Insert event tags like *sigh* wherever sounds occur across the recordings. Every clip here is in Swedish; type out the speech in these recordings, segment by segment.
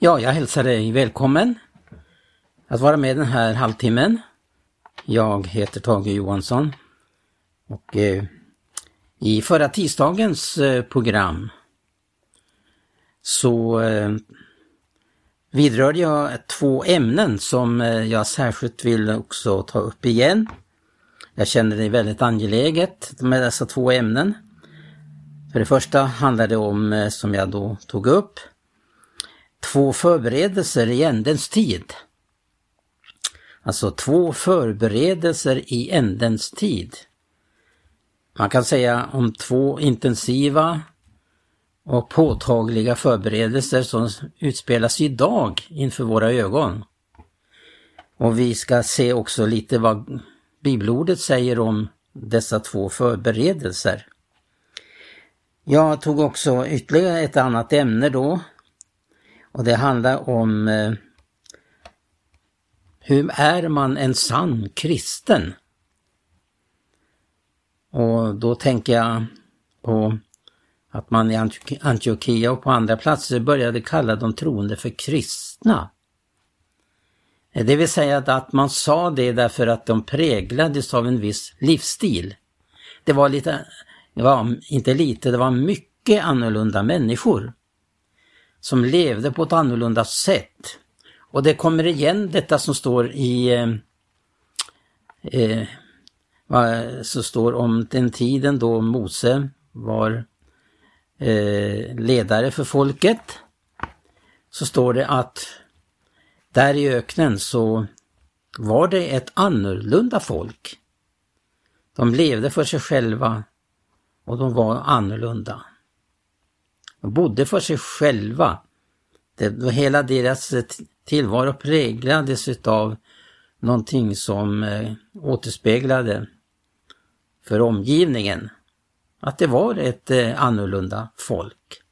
Ja, jag hälsar dig välkommen att vara med den här halvtimmen. Jag heter Tage Johansson och eh, i förra tisdagens eh, program så eh, vidrörde jag två ämnen som eh, jag särskilt vill också ta upp igen. Jag känner det väldigt angeläget med dessa två ämnen. För det första handlar det om, eh, som jag då tog upp, två förberedelser i ändens tid. Alltså två förberedelser i ändens tid. Man kan säga om två intensiva och påtagliga förberedelser som utspelas idag inför våra ögon. Och vi ska se också lite vad bibelordet säger om dessa två förberedelser. Jag tog också ytterligare ett annat ämne då och det handlar om eh, hur är man en sann kristen? Och då tänker jag på att man i Antiochia och på andra platser började kalla de troende för kristna. Eh, det vill säga att man sa det därför att de präglades av en viss livsstil. Det var lite, det var inte lite, det var mycket annorlunda människor som levde på ett annorlunda sätt. Och det kommer igen detta som står i eh, eh, vad som står om den tiden då Mose var eh, ledare för folket. Så står det att där i öknen så var det ett annorlunda folk. De levde för sig själva och de var annorlunda. De bodde för sig själva. Det, hela deras eh, tillvaro präglades utav någonting som eh, återspeglade för omgivningen. Att det var ett eh, annorlunda folk.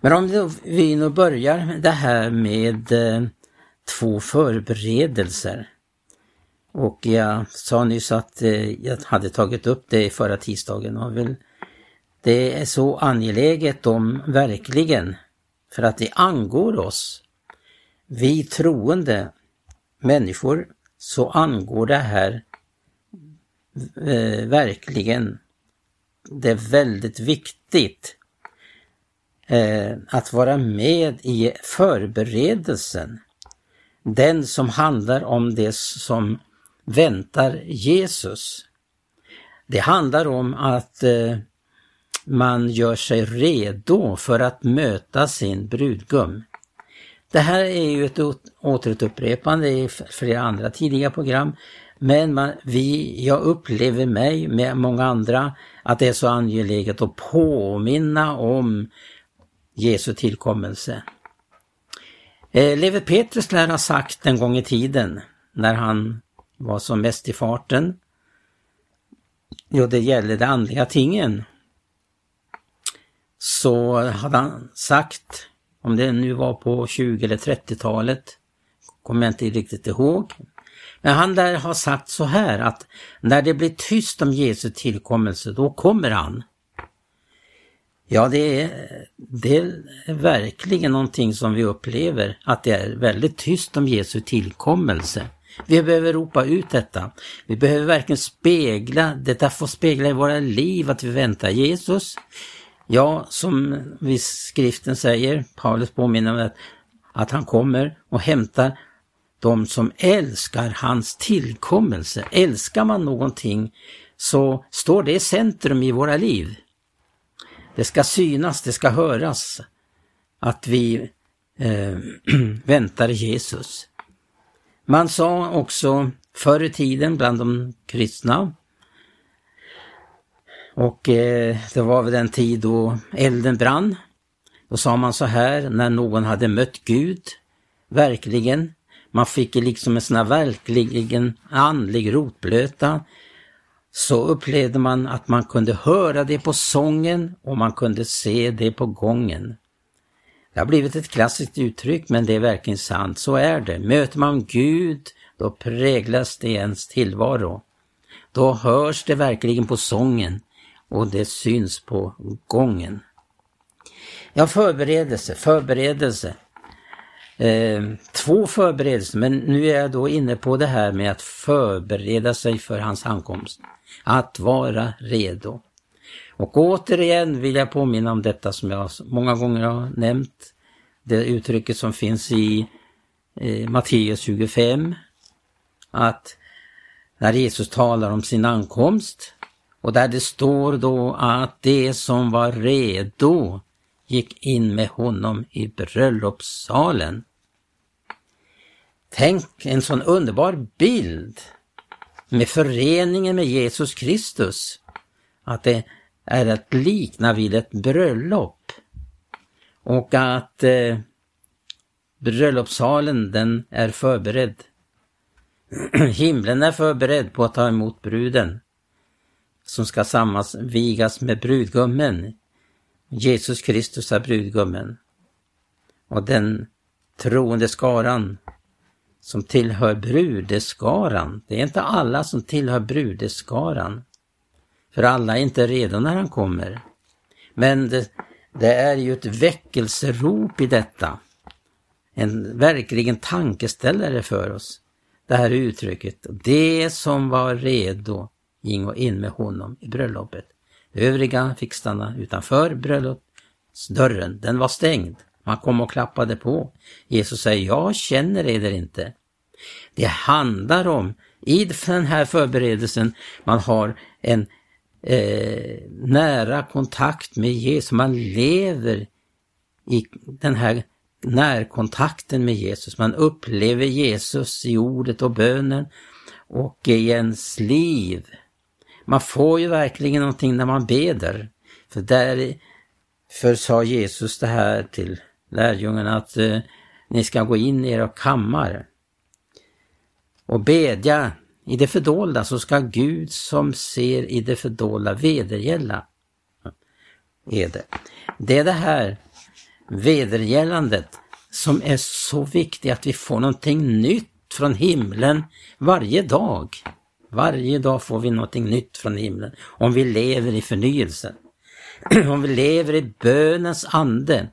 Men om vi nu börjar det här med eh, två förberedelser. Och jag sa nyss att eh, jag hade tagit upp det i förra tisdagen och vill, det är så angeläget om verkligen för att det angår oss. Vi troende människor så angår det här eh, verkligen. Det är väldigt viktigt eh, att vara med i förberedelsen. Den som handlar om det som väntar Jesus. Det handlar om att eh, man gör sig redo för att möta sin brudgum. Det här är ju ett återupprepande i flera andra tidiga program. Men man, vi, jag upplever mig med många andra att det är så angeläget att påminna om Jesu tillkommelse. Eh, Levi Petrus lär ha sagt en gång i tiden när han var som mest i farten. Jo, det gäller de andliga tingen. Så hade han sagt, om det nu var på 20 eller 30-talet, kommer jag inte riktigt ihåg. Men han lär ha sagt så här att när det blir tyst om Jesu tillkommelse, då kommer han. Ja, det är, det är verkligen någonting som vi upplever, att det är väldigt tyst om Jesu tillkommelse. Vi behöver ropa ut detta. Vi behöver verkligen spegla, detta får spegla i våra liv att vi väntar Jesus. Ja, som vi skriften säger, Paulus påminner om att, att han kommer och hämtar de som älskar hans tillkommelse. Älskar man någonting så står det i centrum i våra liv. Det ska synas, det ska höras att vi eh, *clears throat* väntar Jesus. Man sa också förr i tiden bland de kristna och eh, det var väl den tid då elden brann. Då sa man så här när någon hade mött Gud, verkligen, man fick liksom en sån här verkligen andlig rotblöta, så upplevde man att man kunde höra det på sången och man kunde se det på gången. Det har blivit ett klassiskt uttryck men det är verkligen sant, så är det. Möter man Gud, då präglas det ens tillvaro. Då hörs det verkligen på sången och det syns på gången. Ja, förberedelse, förberedelse. Eh, två förberedelser, men nu är jag då inne på det här med att förbereda sig för hans ankomst. Att vara redo. Och återigen vill jag påminna om detta som jag många gånger har nämnt. Det uttrycket som finns i eh, Matteus 25. Att när Jesus talar om sin ankomst och där det står då att det som var redo gick in med honom i bröllopssalen. Tänk en sån underbar bild med föreningen med Jesus Kristus. Att det är att likna vid ett bröllop. Och att eh, bröllopssalen den är förberedd. *clears throat* Himlen är förberedd på att ta emot bruden som ska sammanvigas med brudgummen. Jesus Kristus är brudgummen. Och den troende skaran som tillhör brudeskaran, det är inte alla som tillhör brudeskaran. För alla är inte redo när han kommer. Men det, det är ju ett väckelserop i detta. En verkligen tankeställare för oss. Det här uttrycket, det som var redo gingo in med honom i bröllopet. övriga fick stanna utanför bröllopsdörren, den var stängd. Man kom och klappade på. Jesus säger, jag känner er inte. Det handlar om, i den här förberedelsen, man har en eh, nära kontakt med Jesus, man lever i den här närkontakten med Jesus. Man upplever Jesus i ordet och bönen och i ens liv. Man får ju verkligen någonting när man beder. För därför sa Jesus det här till lärjungarna att eh, ni ska gå in i era kammare och bedja i det fördolda så ska Gud som ser i det fördolda vedergälla är det. Det är det här vedergällandet som är så viktigt att vi får någonting nytt från himlen varje dag. Varje dag får vi någonting nytt från himlen om vi lever i förnyelsen. *clears throat* om vi lever i bönens ande.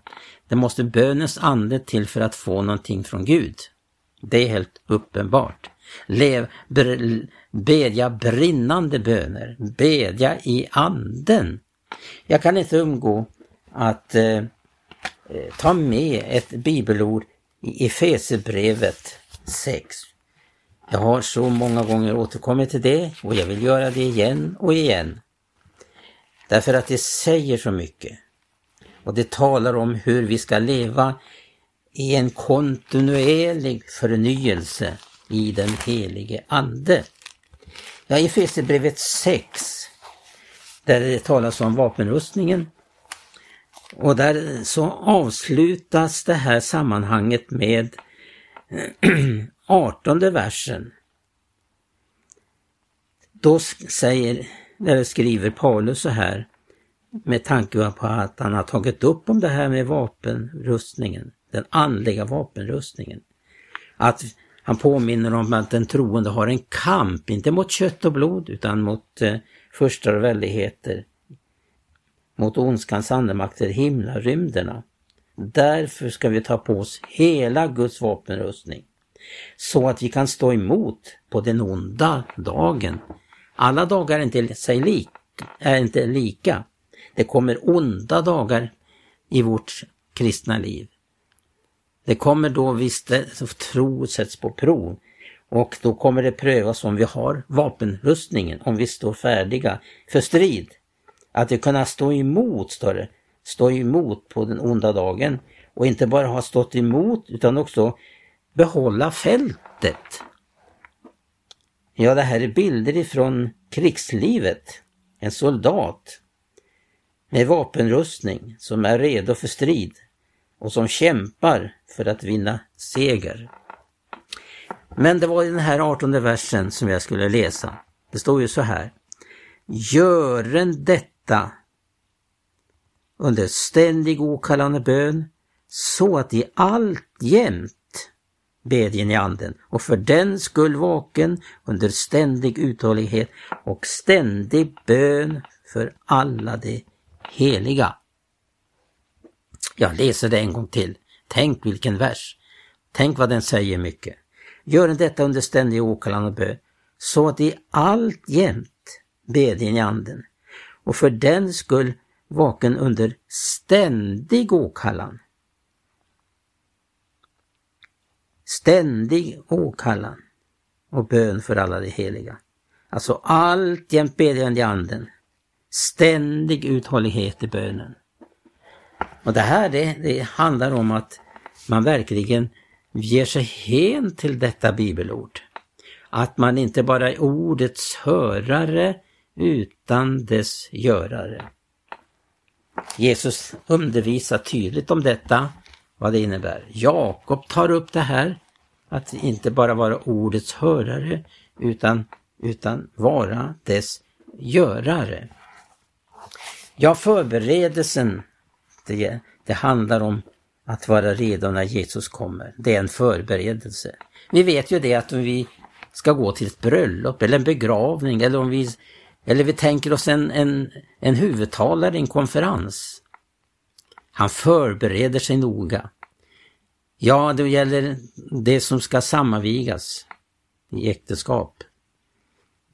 Det måste bönens ande till för att få någonting från Gud. Det är helt uppenbart. Lev, br, bedja brinnande böner, bedja i anden. Jag kan inte umgå att eh, eh, ta med ett bibelord i Efesebrevet 6. Jag har så många gånger återkommit till det och jag vill göra det igen och igen. Därför att det säger så mycket. Och det talar om hur vi ska leva i en kontinuerlig förnyelse i den helige Ande. Ja, i Efesierbrevet 6, där det talas om vapenrustningen, och där så avslutas det här sammanhanget med *clears throat* eh, 18 versen. Då säger, eller skriver Paulus så här, med tanke på att han har tagit upp om det här med vapenrustningen, den andliga vapenrustningen. Att han påminner om att den troende har en kamp, inte mot kött och blod utan mot eh, första och väldigheter, mot ondskans andemakter himlarymderna. Därför ska vi ta på oss hela Guds vapenrustning så att vi kan stå emot på den onda dagen. Alla dagar är inte, sig lik, är inte lika. Det kommer onda dagar i vårt kristna liv. Det kommer då visst tro sätts på prov och då kommer det prövas om vi har vapenrustningen, om vi står färdiga för strid. Att vi kunna stå emot, står det, stå emot på den onda dagen och inte bara ha stått emot utan också behålla fältet. Ja, det här är bilder ifrån krigslivet. En soldat med vapenrustning som är redo för strid och som kämpar för att vinna seger. Men det var i den här 18 versen som jag skulle läsa. Det står ju så här. Gören detta under ständig okallande bön så att i allt jämt bedjen i anden och för den skull vaken under ständig uthållighet och ständig bön för alla de heliga. Jag läser det en gång till. Tänk vilken vers. Tänk vad den säger mycket. Gör detta under ständig åkallan och bön, så att de alltjämt bedjen i anden och för den skull vaken under ständig åkallan. Ständig åkallan och bön för alla de heliga. Alltså alltjämt bedjande i anden. Ständig uthållighet i bönen. Och det här det, det handlar om att man verkligen ger sig hen till detta bibelord. Att man inte bara är ordets hörare utan dess görare. Jesus undervisar tydligt om detta, vad det innebär. Jakob tar upp det här, att inte bara vara ordets hörare utan, utan vara dess görare. Ja, förberedelsen, det, det handlar om att vara redo när Jesus kommer. Det är en förberedelse. Vi vet ju det att om vi ska gå till ett bröllop eller en begravning eller om vi, eller vi tänker oss en, en, en huvudtalare i en konferens. Han förbereder sig noga. Ja, det gäller det som ska sammanvigas i äktenskap.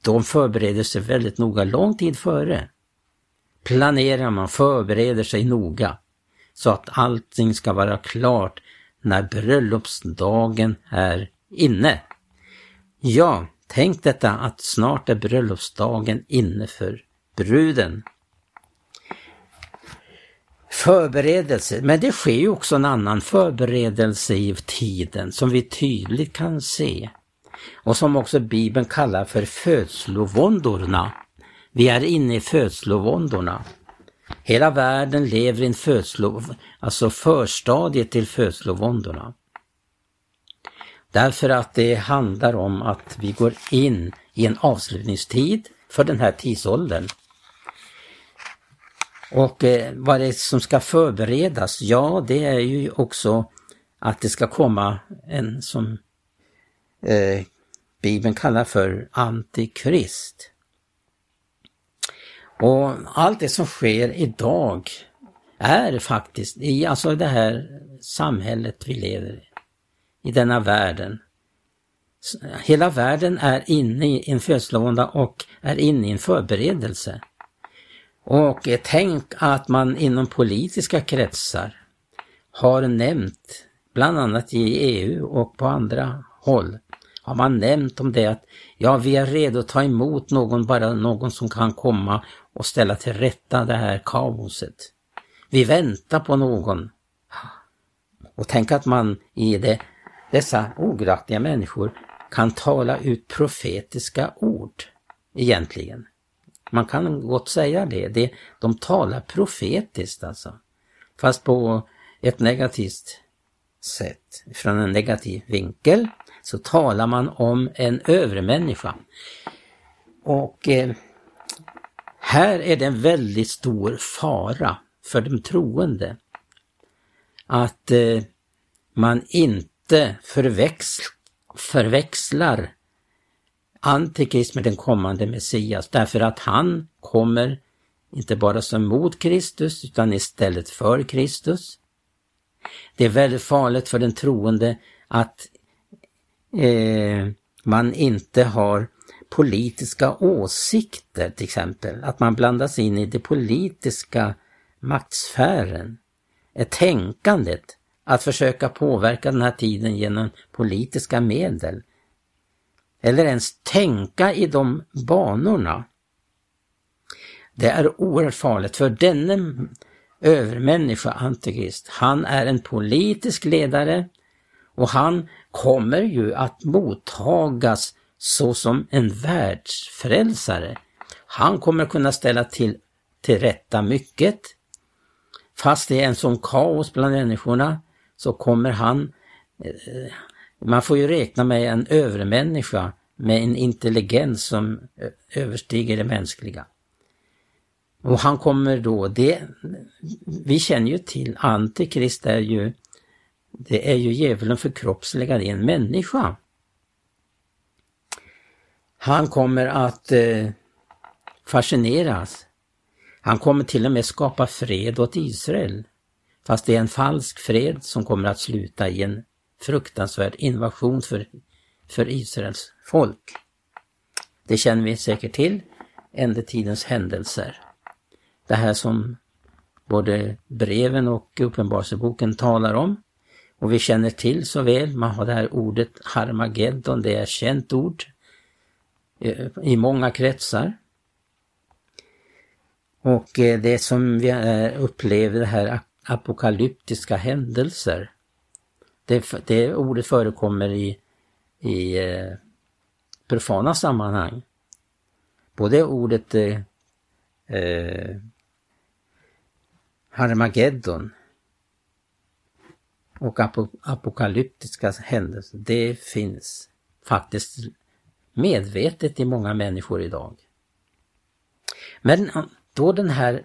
De förbereder sig väldigt noga, lång tid före. Planerar man, förbereder sig noga så att allting ska vara klart när bröllopsdagen är inne. Ja, tänk detta att snart är bröllopsdagen inne för bruden. Förberedelse, men det sker ju också en annan förberedelse i tiden som vi tydligt kan se och som också Bibeln kallar för födslovåndorna. Vi är inne i födslovåndorna. Hela världen lever i en födslo, alltså förstadiet till födslovåndorna. Därför att det handlar om att vi går in i en avslutningstid för den här tidsåldern. Och eh, vad det är som ska förberedas, ja det är ju också att det ska komma en som eh, Bibeln kallar för antikrist. Och allt det som sker idag är faktiskt i alltså det här samhället vi lever i, i denna världen. Hela världen är inne i en födslovånda och är inne i en förberedelse. Och eh, tänk att man inom politiska kretsar har nämnt, bland annat i EU och på andra håll, har man nämnt om det att ja, vi är redo att ta emot någon, bara någon som kan komma och ställa till rätta det här kaoset. Vi väntar på någon. Och tänk att man i det, dessa ograttiga människor kan tala ut profetiska ord egentligen. Man kan gott säga det. det de talar profetiskt alltså. Fast på ett negativt sätt, från en negativ vinkel, så talar man om en övermänniska. Och eh, här är det en väldigt stor fara för de troende. Att eh, man inte förväxl förväxlar Antikrist med den kommande Messias därför att han kommer inte bara som mot Kristus utan istället för Kristus. Det är väldigt farligt för den troende att eh, man inte har politiska åsikter till exempel, att man blandas in i den politiska maktsfären. Är tänkandet att försöka påverka den här tiden genom politiska medel. Eller ens tänka i de banorna. Det är oerhört farligt för denne övermänniska, Antikrist, han är en politisk ledare och han kommer ju att mottagas såsom en världsfrälsare. Han kommer kunna ställa till, till rätta mycket. Fast det är en sån kaos bland människorna så kommer han, eh, man får ju räkna med en övermänniska med en intelligens som eh, överstiger det mänskliga. Och han kommer då, det, vi känner ju till Antikrist är ju, det är ju djävulen förkroppsligad i en människa. Han kommer att eh, fascineras. Han kommer till och med skapa fred åt Israel. Fast det är en falsk fred som kommer att sluta i en fruktansvärd invasion för, för Israels folk. Det känner vi säkert till, ändetidens händelser. Det här som både breven och Uppenbarelseboken talar om. Och vi känner till så väl, man har det här ordet Harmageddon, det är ett känt ord eh, i många kretsar. Och eh, det som vi eh, upplever, det här apokalyptiska händelser, det, det ordet förekommer i, i eh, profana sammanhang. Både ordet eh, eh Harmageddon och apokalyptiska händelser, det finns faktiskt medvetet i många människor idag. Men då den här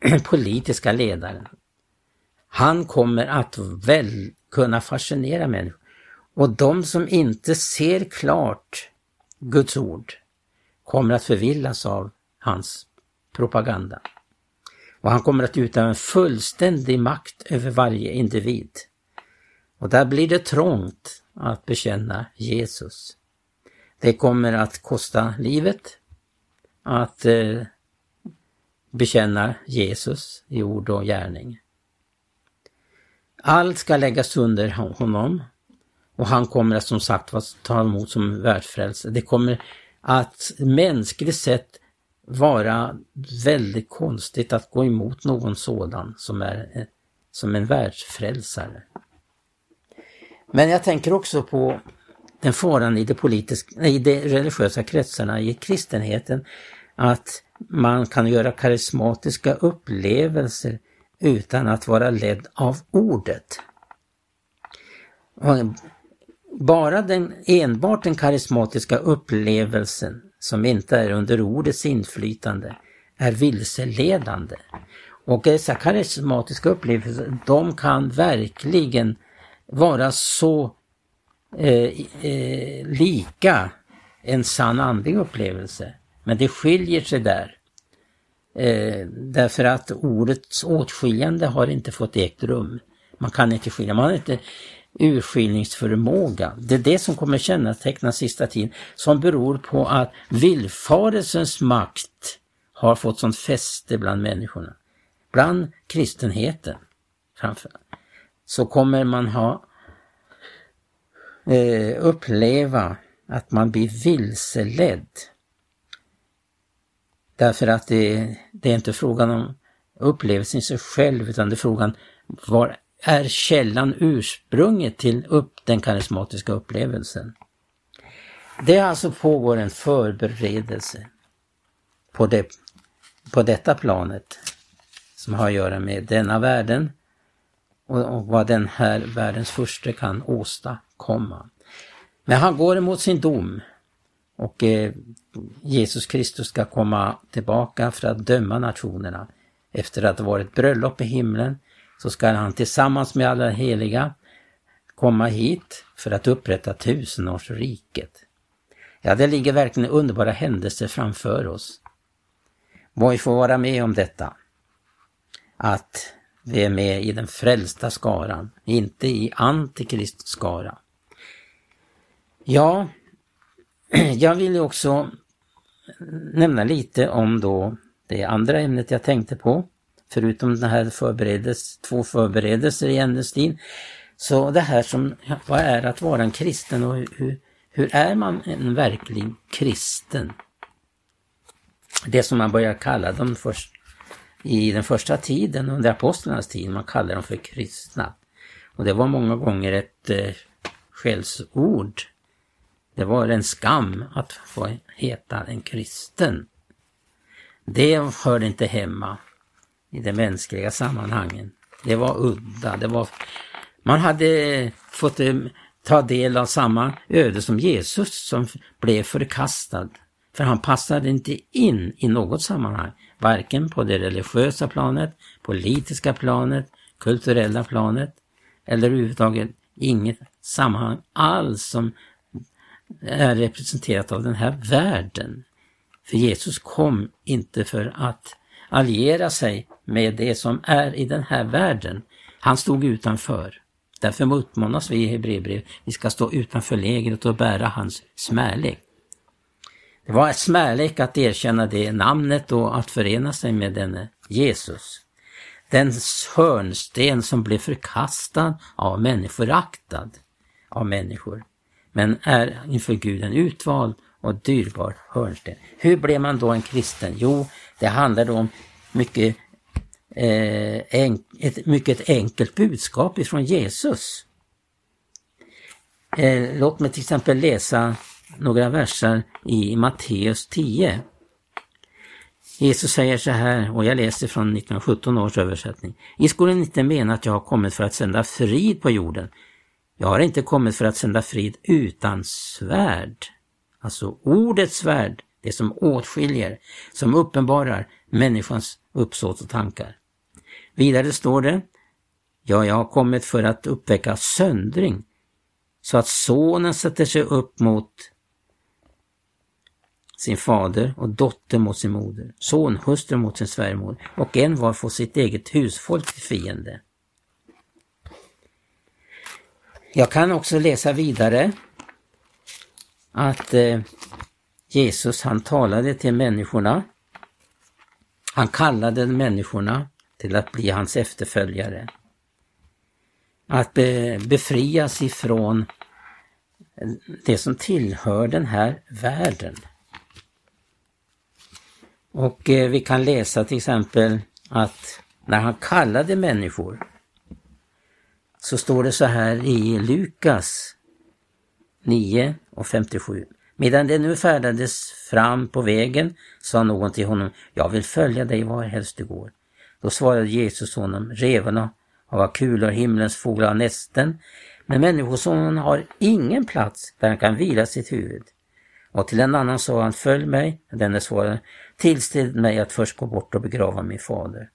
*clears throat* politiska ledaren, han kommer att väl kunna fascinera människor. Och de som inte ser klart Guds ord kommer att förvillas av hans propaganda. Och han kommer att utöva en fullständig makt över varje individ. Och där blir det trångt att bekänna Jesus. Det kommer att kosta livet att eh, bekänna Jesus i ord och gärning. Allt ska läggas under honom och han kommer att som sagt att ta emot som världsfrälsare. Det kommer att mänskligt sett vara väldigt konstigt att gå emot någon sådan som är som en världsfrälsare. Men jag tänker också på den faran i de, politiska, i de religiösa kretsarna i kristenheten att man kan göra karismatiska upplevelser utan att vara ledd av ordet. Bara den, enbart den karismatiska upplevelsen som inte är under ordets inflytande är vilseledande. Och dessa karismatiska upplevelser, de kan verkligen vara så eh, eh, lika en sann andlig upplevelse. Men det skiljer sig där. Eh, därför att ordets åtskiljande har inte fått ägt rum. Man kan inte skilja, man har inte urskiljningsförmåga. Det är det som kommer känneteckna sista tiden, som beror på att villfarelsens makt har fått sånt fäste bland människorna. Bland kristenheten framför så kommer man ha eh, uppleva att man blir vilseledd. Därför att det, det är inte frågan om upplevelsen i sig själv utan det är frågan var är källan ursprunget till upp den karismatiska upplevelsen. Det alltså pågår en förberedelse på, det, på detta planet som har att göra med denna världen och, och vad den här världens första kan åstadkomma. Men han går emot sin dom och eh, Jesus Kristus ska komma tillbaka för att döma nationerna. Efter att ha varit bröllop i himlen så ska han tillsammans med alla heliga komma hit för att upprätta tusenårsriket. Ja, det ligger verkligen underbara händelser framför oss. Vad vi får vara med om detta. Att vi är med i den frälsta skaran, inte i antikristskara. Ja, *clears throat* jag vill också nämna lite om då det andra ämnet jag tänkte på förutom den här förberedes, två förberedelser i ämnestid. Så det här som, vad är att vara en kristen och hur, hur är man en verklig kristen? Det som man börjar kalla dem först, i den första tiden, under apostlarnas tid, man kallar dem för kristna. Och det var många gånger ett eh, skällsord. Det var en skam att få heta en kristen. Det hörde inte hemma i de mänskliga sammanhangen. Det var udda, det var... Man hade fått eh, ta del av samma öde som Jesus som blev förkastad. För han passade inte in i något sammanhang, varken på det religiösa planet, politiska planet, kulturella planet eller överhuvudtaget inget sammanhang alls som är representerat av den här världen. För Jesus kom inte för att alliera sig med det som är i den här världen. Han stod utanför. Därför uppmanas vi i Hebreerbrevet, vi ska stå utanför lägret och bära hans smärlek. Det var ett smärlek att erkänna det namnet och att förena sig med denne Jesus. Den hörnsten som blev förkastad av människor, aktad av människor, men är inför Gud en utvald och dyrbar hörnsten. Hur blev man då en kristen? Jo, det handlar om mycket, eh, en, ett mycket enkelt budskap ifrån Jesus. Eh, låt mig till exempel läsa några verser i Matteus 10. Jesus säger så här, och jag läser från 1917 års översättning. I skulle inte mena att jag har kommit för att sända frid på jorden. Jag har inte kommit för att sända frid utan svärd. Alltså ordets svärd, det som åtskiljer, som uppenbarar människans uppsåt och tankar. Vidare står det, ja, jag har kommit för att uppväcka söndring, så att sonen sätter sig upp mot sin fader och dotter mot sin moder, sonhustru mot sin svärmor och en var får sitt eget husfolk till fiende. Jag kan också läsa vidare att eh, Jesus han talade till människorna. Han kallade människorna till att bli hans efterföljare. Att be, befrias ifrån det som tillhör den här världen. Och eh, vi kan läsa till exempel att när han kallade människor så står det så här i Lukas 9 och 57. Medan det nu färdades fram på vägen sa någon till honom, jag vill följa dig varhelst du går. Då svarade Jesus honom, revarna har kulor, himlens fåglar har nästen, men Människosonen har ingen plats där han kan vila sitt huvud. Och till en annan sa han, följ mig. Denne svarade, tillställ mig att först gå bort och begrava min fader.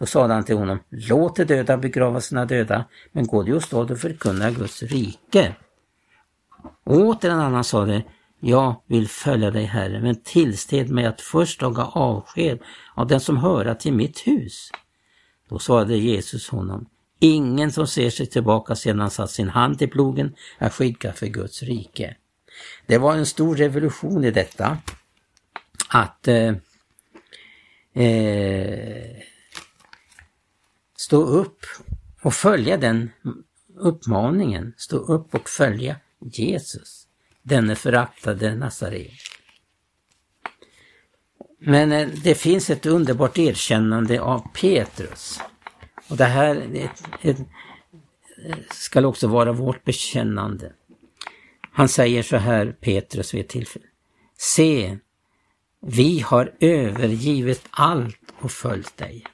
Då sade han till honom, låt de döda begrava sina döda, men gå du åstad och förkunna Guds rike. Och åter en annan sade, jag vill följa dig Herre, men tillsted mig att först laga avsked av den som höra till mitt hus. Då svarade Jesus honom, ingen som ser sig tillbaka sedan han satt sin hand i plogen är skickad för Guds rike. Det var en stor revolution i detta. Att eh, eh, stå upp och följa den uppmaningen. Stå upp och följa Jesus, denne föraktade Nazaré. Men eh, det finns ett underbart erkännande av Petrus. Och det här ska också vara vårt bekännande. Han säger så här, Petrus vid ett tillfälle. Se, vi har övergivit allt och följt dig.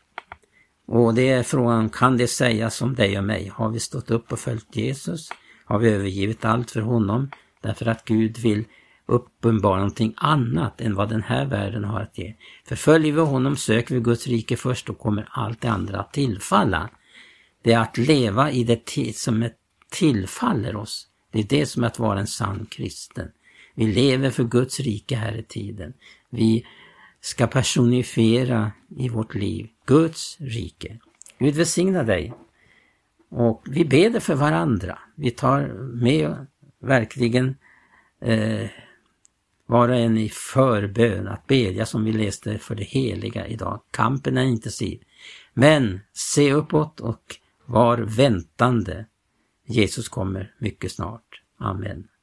Och det är frågan, kan det sägas om dig och mig? Har vi stått upp och följt Jesus? Har vi övergivit allt för honom? Därför att Gud vill uppenbara någonting annat än vad den här världen har att ge. För följer vi honom, söker vi Guds rike först, då kommer allt det andra att tillfalla. Det är att leva i det som tillfaller oss. Det är det som är att vara en sann kristen. Vi lever för Guds rike här i tiden. Vi ska personifiera i vårt liv Guds rike. Gud välsigna dig. Och vi beder för varandra. Vi tar med verkligen eh, var och en i förbön att bedja som vi läste för det heliga idag. Kampen är intensiv. Men se uppåt och var väntande. Jesus kommer mycket snart. Amen.